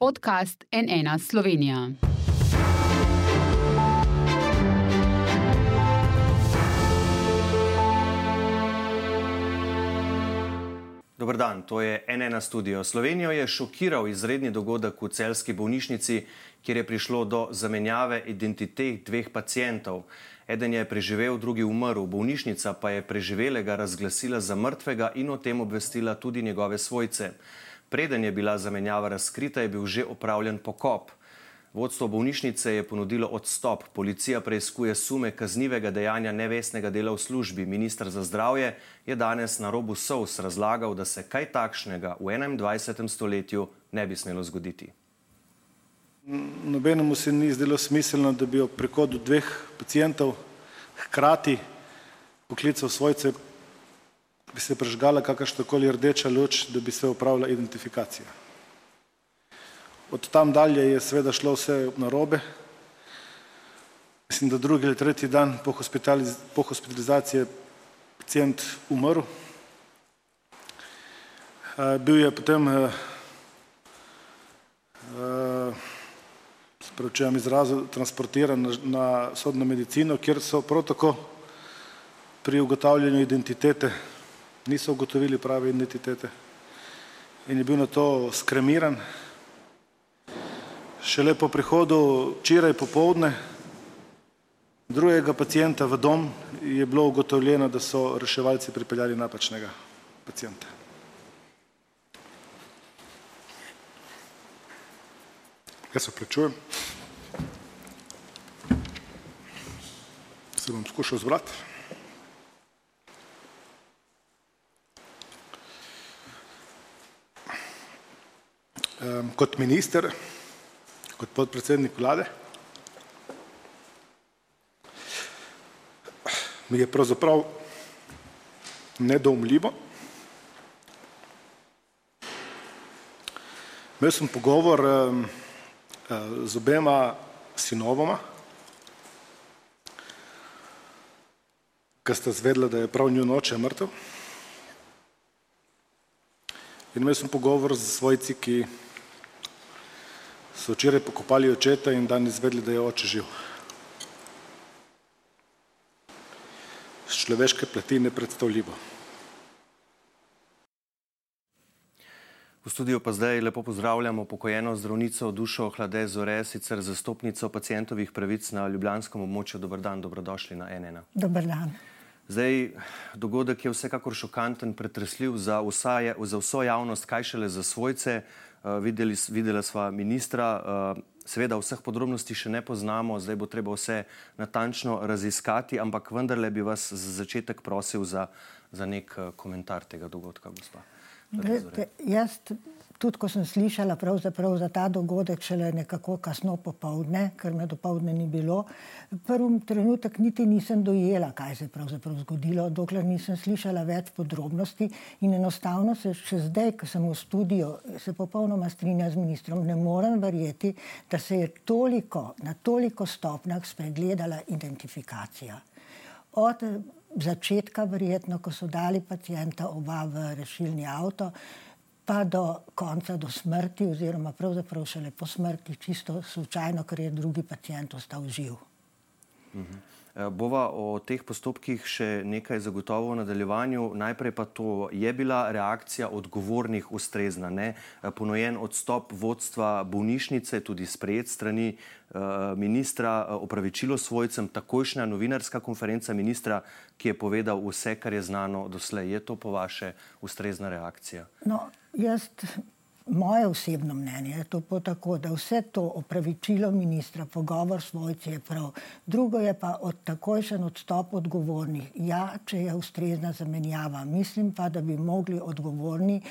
Podcast NN Slovenija. Dobr dan, to je NN studio. Slovenijo je šokiral izredni dogodek v celski bolnišnici, kjer je prišlo do zamenjave identitet dveh pacijentov. Eden je preživel, drugi umrl. Bolnišnica pa je preživelega razglasila za mrtvega in o tem obvestila tudi njegove svojce. Preden je bila zamenjava razkrita, je bil že opravljen pokop. Vodstvo bolnišnice je ponudilo odstop. Policija preizkuje sume kaznivega dejanja nevestnega dela v službi. Ministr za zdravje je danes na robu sous razlagal, da se kaj takšnega v 21. stoletju ne bi smelo zgoditi. Nobenemu se ni zdelo smiselno, da bi ob prehodu dveh pacijentov hkrati poklical svojce, bi se prežgala kakršnakoli rdeča luč, da bi se upravila identifikacija. Od tam dalje je seveda šlo vse narobe. Mislim, da drugi ali tretji dan po, po hospitalizaciji je pacijent umrl. Uh, bil je potem uh, uh, prevečujem izrazu, transportiran na, na sodno medicino, kjer so prav tako pri ugotavljanju identitete niso ugotovili prave identitete in je bil na to skremiran. Šele po prihodu včeraj popovdne drugega pacijenta v dom je bilo ugotovljeno, da so reševalci pripeljali napačnega pacijenta. Jaz se prečujem. Se bom skušal zbrati. Kot minister, kot podpredsednik vlade, mi je pravzaprav nedoumljivo. Imel sem pogovor z obema sinovoma, ki sta zvedla, da je prav njun oče mrtev. In imel sem pogovor z svojci, ki so včeraj pokopali očeta in dan izvedli, da je oče živ. Z človeške plati nepredstavljivo. V studiu pa zdaj lepo pozdravljamo pokojeno zdravnico Dušo Hlade Zore, sicer zastopnico pacijentovih pravic na ljubljanskem območju. Dobar dan, dobrodošli na NN. Dobar dan. Zdaj, dogodek je vsekakor šokanten, pretresljiv za, vsa, za vso javnost, kaj šele za svojce. Uh, videli, videla sva ministra, uh, seveda vseh podrobnosti še ne poznamo, zdaj bo treba vse natančno raziskati, ampak vendarle bi vas za začetek prosil za, za nek uh, komentar tega dogodka, gospa. Glede, jaz tudi, ko sem slišala za ta dogodek, šele nekako kasno popovdne, ker me dopovdne ni bilo, prvi trenutek niti nisem dojela, kaj se je pravzaprav zgodilo, dokler nisem slišala več podrobnosti in enostavno se še zdaj, ko sem v studiu, se popolnoma strinjam z ministrom, ne morem verjeti, da se je toliko, na toliko stopnjah spregledala identifikacija. Od začetka, verjetno, ko so dali pacijenta oba v rešilni avto, pa do konca, do smrti, oziroma pravzaprav šele po smrti, čisto slučajno, ker je drugi pacijent ostal živ. Mhm. Bova o teh postopkih še nekaj zagotovo v nadaljevanju. Najprej pa to, je bila reakcija odgovornih ustrezna, ne? Ponojen odstop vodstva bolnišnice, tudi sprejet strani uh, ministra, opravičilo svojcem, takojšnja novinarska konferenca ministra, ki je povedal vse, kar je znano doslej. Je to po vaše ustrezna reakcija? No, jaz moje osebno mnenje je to tako, da vse to opravičilo ministra, pogovor svojci je prav. Drugo je pa od takojšen odstop odgovornih. Ja, če je ustrezna zamenjava. Mislim pa, da bi mogli odgovorni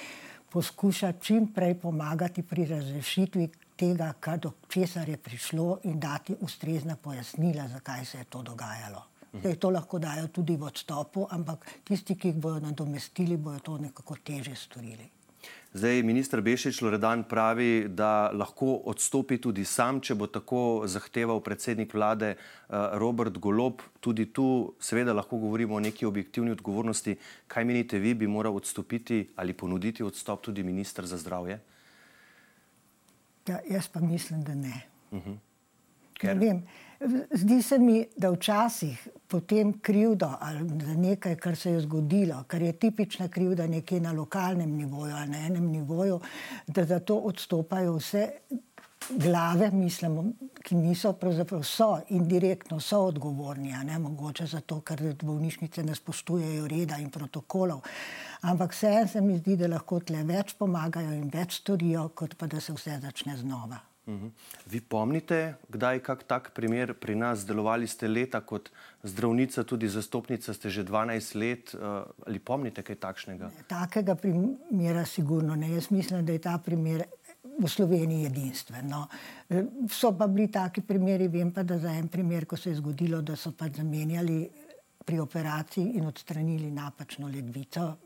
poskušati čim prej pomagati pri razrešitvi tega, kar do česar je prišlo in dati ustrezna pojasnila, zakaj se je to dogajalo. Zdaj to lahko dajo tudi v odstopu, ampak tisti, ki jih bodo nadomestili, bodo to nekako teže storili. Zdaj, ministr Bešič Loredan pravi, da lahko odstopi tudi sam, če bo tako zahteval predsednik vlade eh, Robert Golob. Tudi tu, seveda, lahko govorimo o neki objektivni odgovornosti. Kaj menite vi, bi moral odstopiti ali ponuditi odstop tudi ministr za zdravje? Ja, jaz pa mislim, da ne. Uh -huh. Ne vem, zdi se mi, da včasih potem krivdo ali nekaj, kar se je zgodilo, kar je tipična krivda nekje na lokalnem nivoju ali na enem nivoju, da za to odstopajo vse glave, mislim, ki niso, pravzaprav so indirektno so odgovorni, ne mogoče zato, ker bolnišnice ne spoštujejo reda in protokolov. Ampak vseeno se mi zdi, da lahko tle več pomagajo in več storijo, kot pa da se vse začne znova. Mhm. Vi pomnite, kdaj je kak tak primer pri nas? Delovali ste leta kot zdravnica, tudi zastopnica ste že 12 let. Eh, ali pomnite kaj takšnega? Takega primera sigurno ne. Jaz mislim, da je ta primer v Sloveniji edinstven. No. Eh, so pa bili taki primeri, vem pa, da za en primer, ko se je zgodilo, da so pač zamenjali pri operaciji in odstranili napačno ledvico,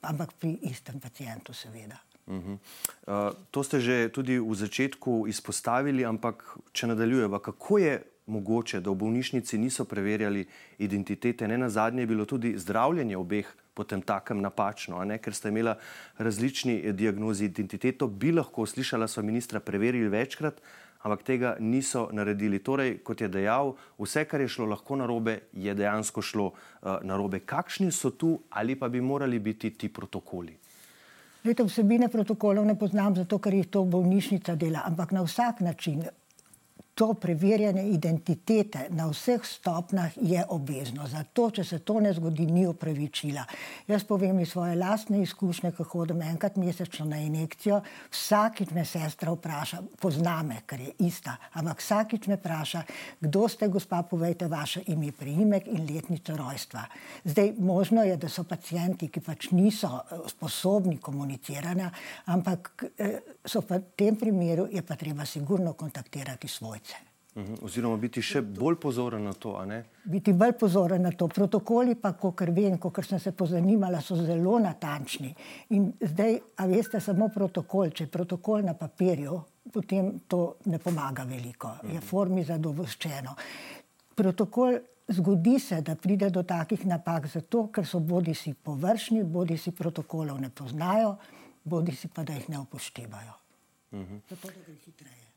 ampak pri istem pacijentu seveda. Uh -huh. uh, to ste že tudi v začetku izpostavili, ampak če nadaljujemo, kako je mogoče, da v bolnišnici niso preverjali identitete, ne na zadnje je bilo tudi zdravljenje obeh potem takem napačno, ker ste imeli različni diagnozi identiteto, bi lahko slišala so ministra preverili večkrat, ampak tega niso naredili. Torej, kot je dejal, vse, kar je šlo lahko narobe, je dejansko šlo uh, narobe. Kakšni so tu ali pa bi morali biti ti protokoli? Leta vsebine protokolov ne poznam, zato ker jih to bolnišnica dela, ampak na vsak način to preverjanje identitete na vseh stopnjah je obvezno. Zato, če se to ne zgodi, ni upravičila. Jaz povem iz svoje lastne izkušnje, ko hodim enkrat mesečno na injekcijo, vsakič me sestra vpraša, pozname, ker je ista, ampak vsakič me vpraša, kdo ste, gospa, povejte vaše ime, priimek in letnico rojstva. Zdaj, možno je, da so pacijenti, ki pač niso eh, sposobni komuniciranja, ampak eh, so pa v tem primeru je pa treba sigurno kontaktirati svoj oziroma biti še bolj pozoren na to. Biti bolj pozoren na to. Protokoli, pa, kot vem, kot sem se pozanimala, so zelo natančni. In zdaj, a veste, samo protokol, če je protokol na papirju, potem to ne pomaga veliko, je mhm. formi zadovoščeno. Protokol zgodi se, da pride do takih napak, zato ker so bodi si površni, bodi si protokolov ne poznajo, bodi si pa da jih ne upoštevajo. Uh mhm. -huh. Zato da gre hitreje.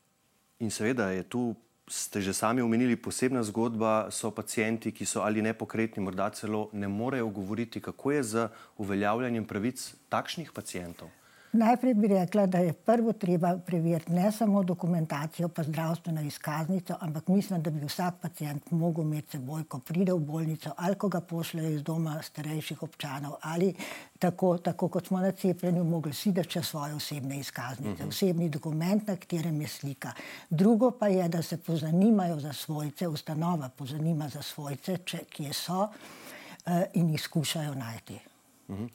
In seveda je tu, ste že sami omenili, posebna zgodba, so pacijenti, ki so ali nepokretni, morda celo ne morejo govoriti, kako je z uveljavljanjem pravic takšnih pacijentov. Najprej bi rekla, da je prvo treba preveriti ne samo dokumentacijo, pa zdravstveno izkaznico, ampak mislim, da bi vsak pacijent mogel imeti seboj, ko pride v bolnico ali ko ga pošljejo iz doma starejših občanov ali tako, tako kot smo na cepljenju, mogli si da če svoje osebne izkaznice, uh mhm. -huh. osebni dokument, na katerem je slika. Drugo pa je, da se pozanimajo za svojce, ustanova pozanima za svojce, če, kje so uh, in jih skušajo najti. Mhm.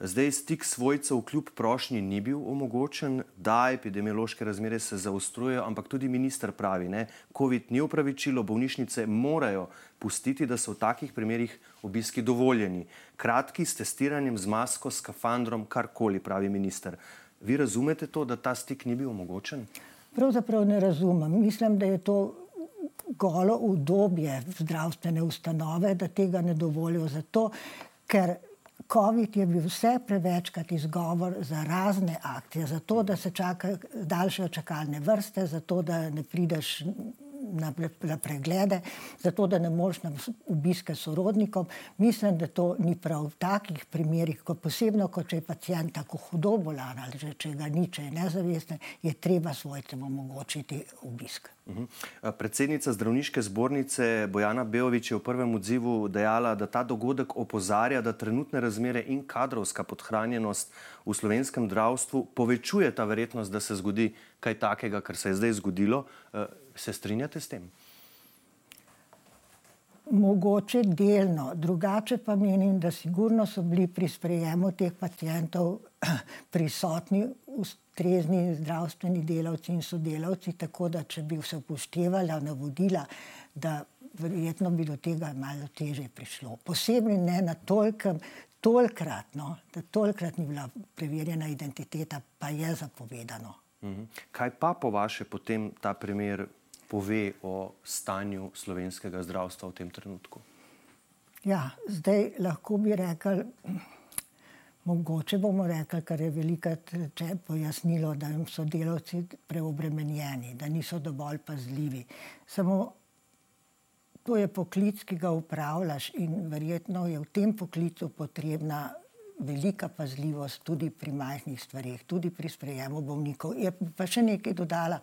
Zdaj stik svojcev kljub prošnji ni bil omogočen, da epidemiološke razmere se zaostrujejo, ampak tudi minister pravi, da COVID ni upravičilo, bolnišnice morajo pustiti, da so v takih primerih obiski dovoljeni. Kratki s testiranjem z masko, s kafandrom, karkoli, pravi minister. Vi razumete to, da ta stik ni bil omogočen? Pravzaprav ne razumem. Mislim, da je to golo udobje zdravstvene ustanove, da tega ne dovolijo. Zato, ker COVID je bil vse prevečkrat izgovor za razne akcije, za to, da se čaka daljše čakalne vrste, za to, da ne prideš na, na preglede, zato da ne moreš na obiske sorodnikom. Mislim, da to ni prav v takih primerih, ko posebno, ko če je pacijent tako hudo bolan ali že, če ga ni, če je nezavesten, je treba svojcem omogočiti obisk. Uh mhm. -huh. Predsednica zdravniške zbornice Bojana Beovič je v prvem odzivu dejala, da ta dogodek opozarja, da trenutne razmere in kadrovska podhranjenost v slovenskem zdravstvu povečuje ta verjetnost, da se zgodi kaj takega, kar se je zdaj zgodilo. Eh, se strinjate s tem? Mogoče delno, drugače pa menim, da sigurno so bili pri sprejemu teh pacijentov prisotni ustrezni zdravstveni delavci in sodelavci, tako da če bi se upoštevala navodila, da verjetno bi do tega malo teže prišlo. Posebej ne na tolkem, tolkrat, no, da tolkrat ni bila preverjena identiteta, pa je zapovedano. Mhm. Kaj pa po vaše potem ta primer pove o stanju slovenskega zdravstva v tem trenutku? Ja, zdaj lahko bi rekel, Mogoče bomo rekli, kar je velikrat pojasnilo, da jim so delavci preobremenjeni, da niso dovolj pazljivi. Samo to je poklic, ki ga upravljaš in verjetno je v tem poklicu potrebna velika pazljivost tudi pri majhnih stvarih, tudi pri sprejemu bolnikov. Je pa še nekaj dodala.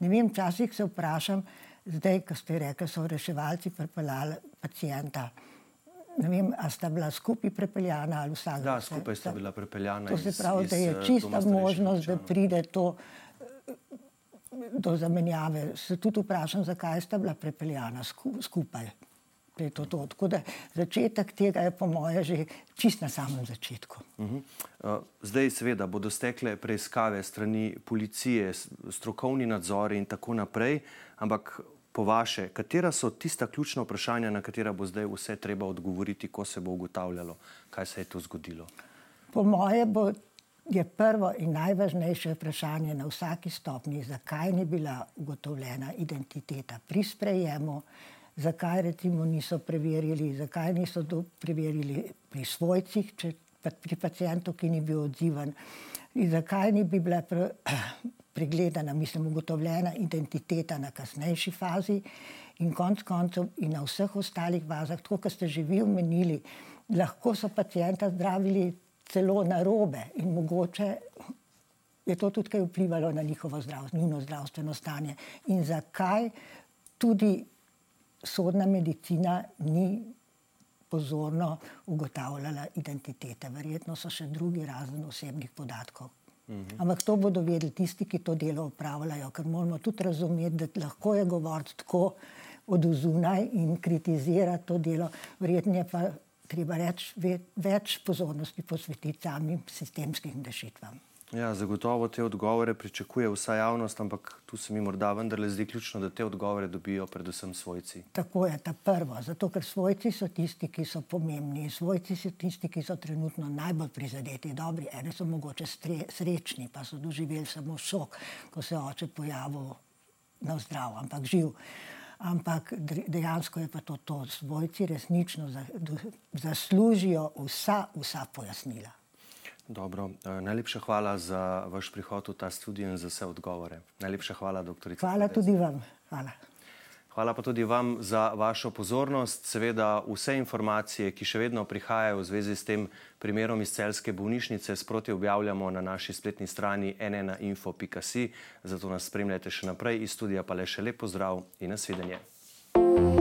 Ne vem, včasih se vprašam, zdaj, ko ste rekli, so reševalci pripeljali pacijenta. Ne vem, a sta bila skupaj prepeljana ali vsak. Da, skupaj sta bila prepeljana. To se pravi, iz, da je čista možnost, da pride to do zamenjave. Se tudi vprašam, zakaj sta bila prepeljana skupaj da to to. Tako da začetek tega je po moje že čist na samem začetku. Uh -huh. uh, zdaj seveda bodo stekle preiskave strani policije, strokovni nadzori in tako naprej, ampak po vaše, katera so tista ključna vprašanja, na katera bo zdaj vse treba odgovoriti, ko se bo ugotavljalo, kaj se je to zgodilo? Po moje bo je prvo in najvažnejše vprašanje na vsaki stopni, zakaj ni bila ugotovljena identiteta pri sprejemu, zakaj recimo niso preverili, zakaj niso to preverili pri svojcih, če pri pacijentu, ki ni bil odzivan, in zakaj ni bi bila pre, pregledana, mislim, ugotovljena identiteta na kasnejši fazi? In konc koncev in na vseh ostalih bazah, tako kot ste že vi omenili, lahko so pacijenta zdravili celo na robe in mogoče je to tudi kaj vplivalo na njihovo zdravstveno, zdravstveno stanje. In zakaj tudi sodna medicina ni pozorno ugotavljala identitete. Verjetno so še drugi razen osebnih podatkov. Mhm. Ampak to bodo vedeli tisti, ki to delo upravljajo, ker moramo tudi razumeti, da lahko je govoriti tako od zunaj in kritizirati to delo. Verjetno je pa treba reči več pozornosti posvetiti samim sistemskim rešitvam. Ja, zagotovo te odgovore pričakuje vsa javnost, ampak tu se mi morda vendarle zdi ključno, da te odgovore dobijo predvsem svojci. Tako je ta prvo, zato ker svojci so tisti, ki so pomembni. Svojci so tisti, ki so trenutno najbolj prizadeti. Dobri, eni so mogoče stre, srečni, pa so doživeli samo šok, ko se oče pojavil na zdrav, ampak živ. Ampak dejansko je pa to, to svojci resnično zaslužijo vsa, vsa pojasnila. Dobro, eh, najlepša hvala za vaš prihod v ta studio in za vse odgovore. Najlepša hvala, dr. Hvala tudi vam. Hvala. Hvala pa tudi vam za vašo pozornost. Seveda vse informacije, ki še vedno prihajajo v zvezi s tem primerom iz celske bolnišnice, sproti objavljamo na naši spletni strani nnainfo.si, zato nas spremljajte še naprej iz studija, pa le še lepo zdrav in nasvidenje. thank you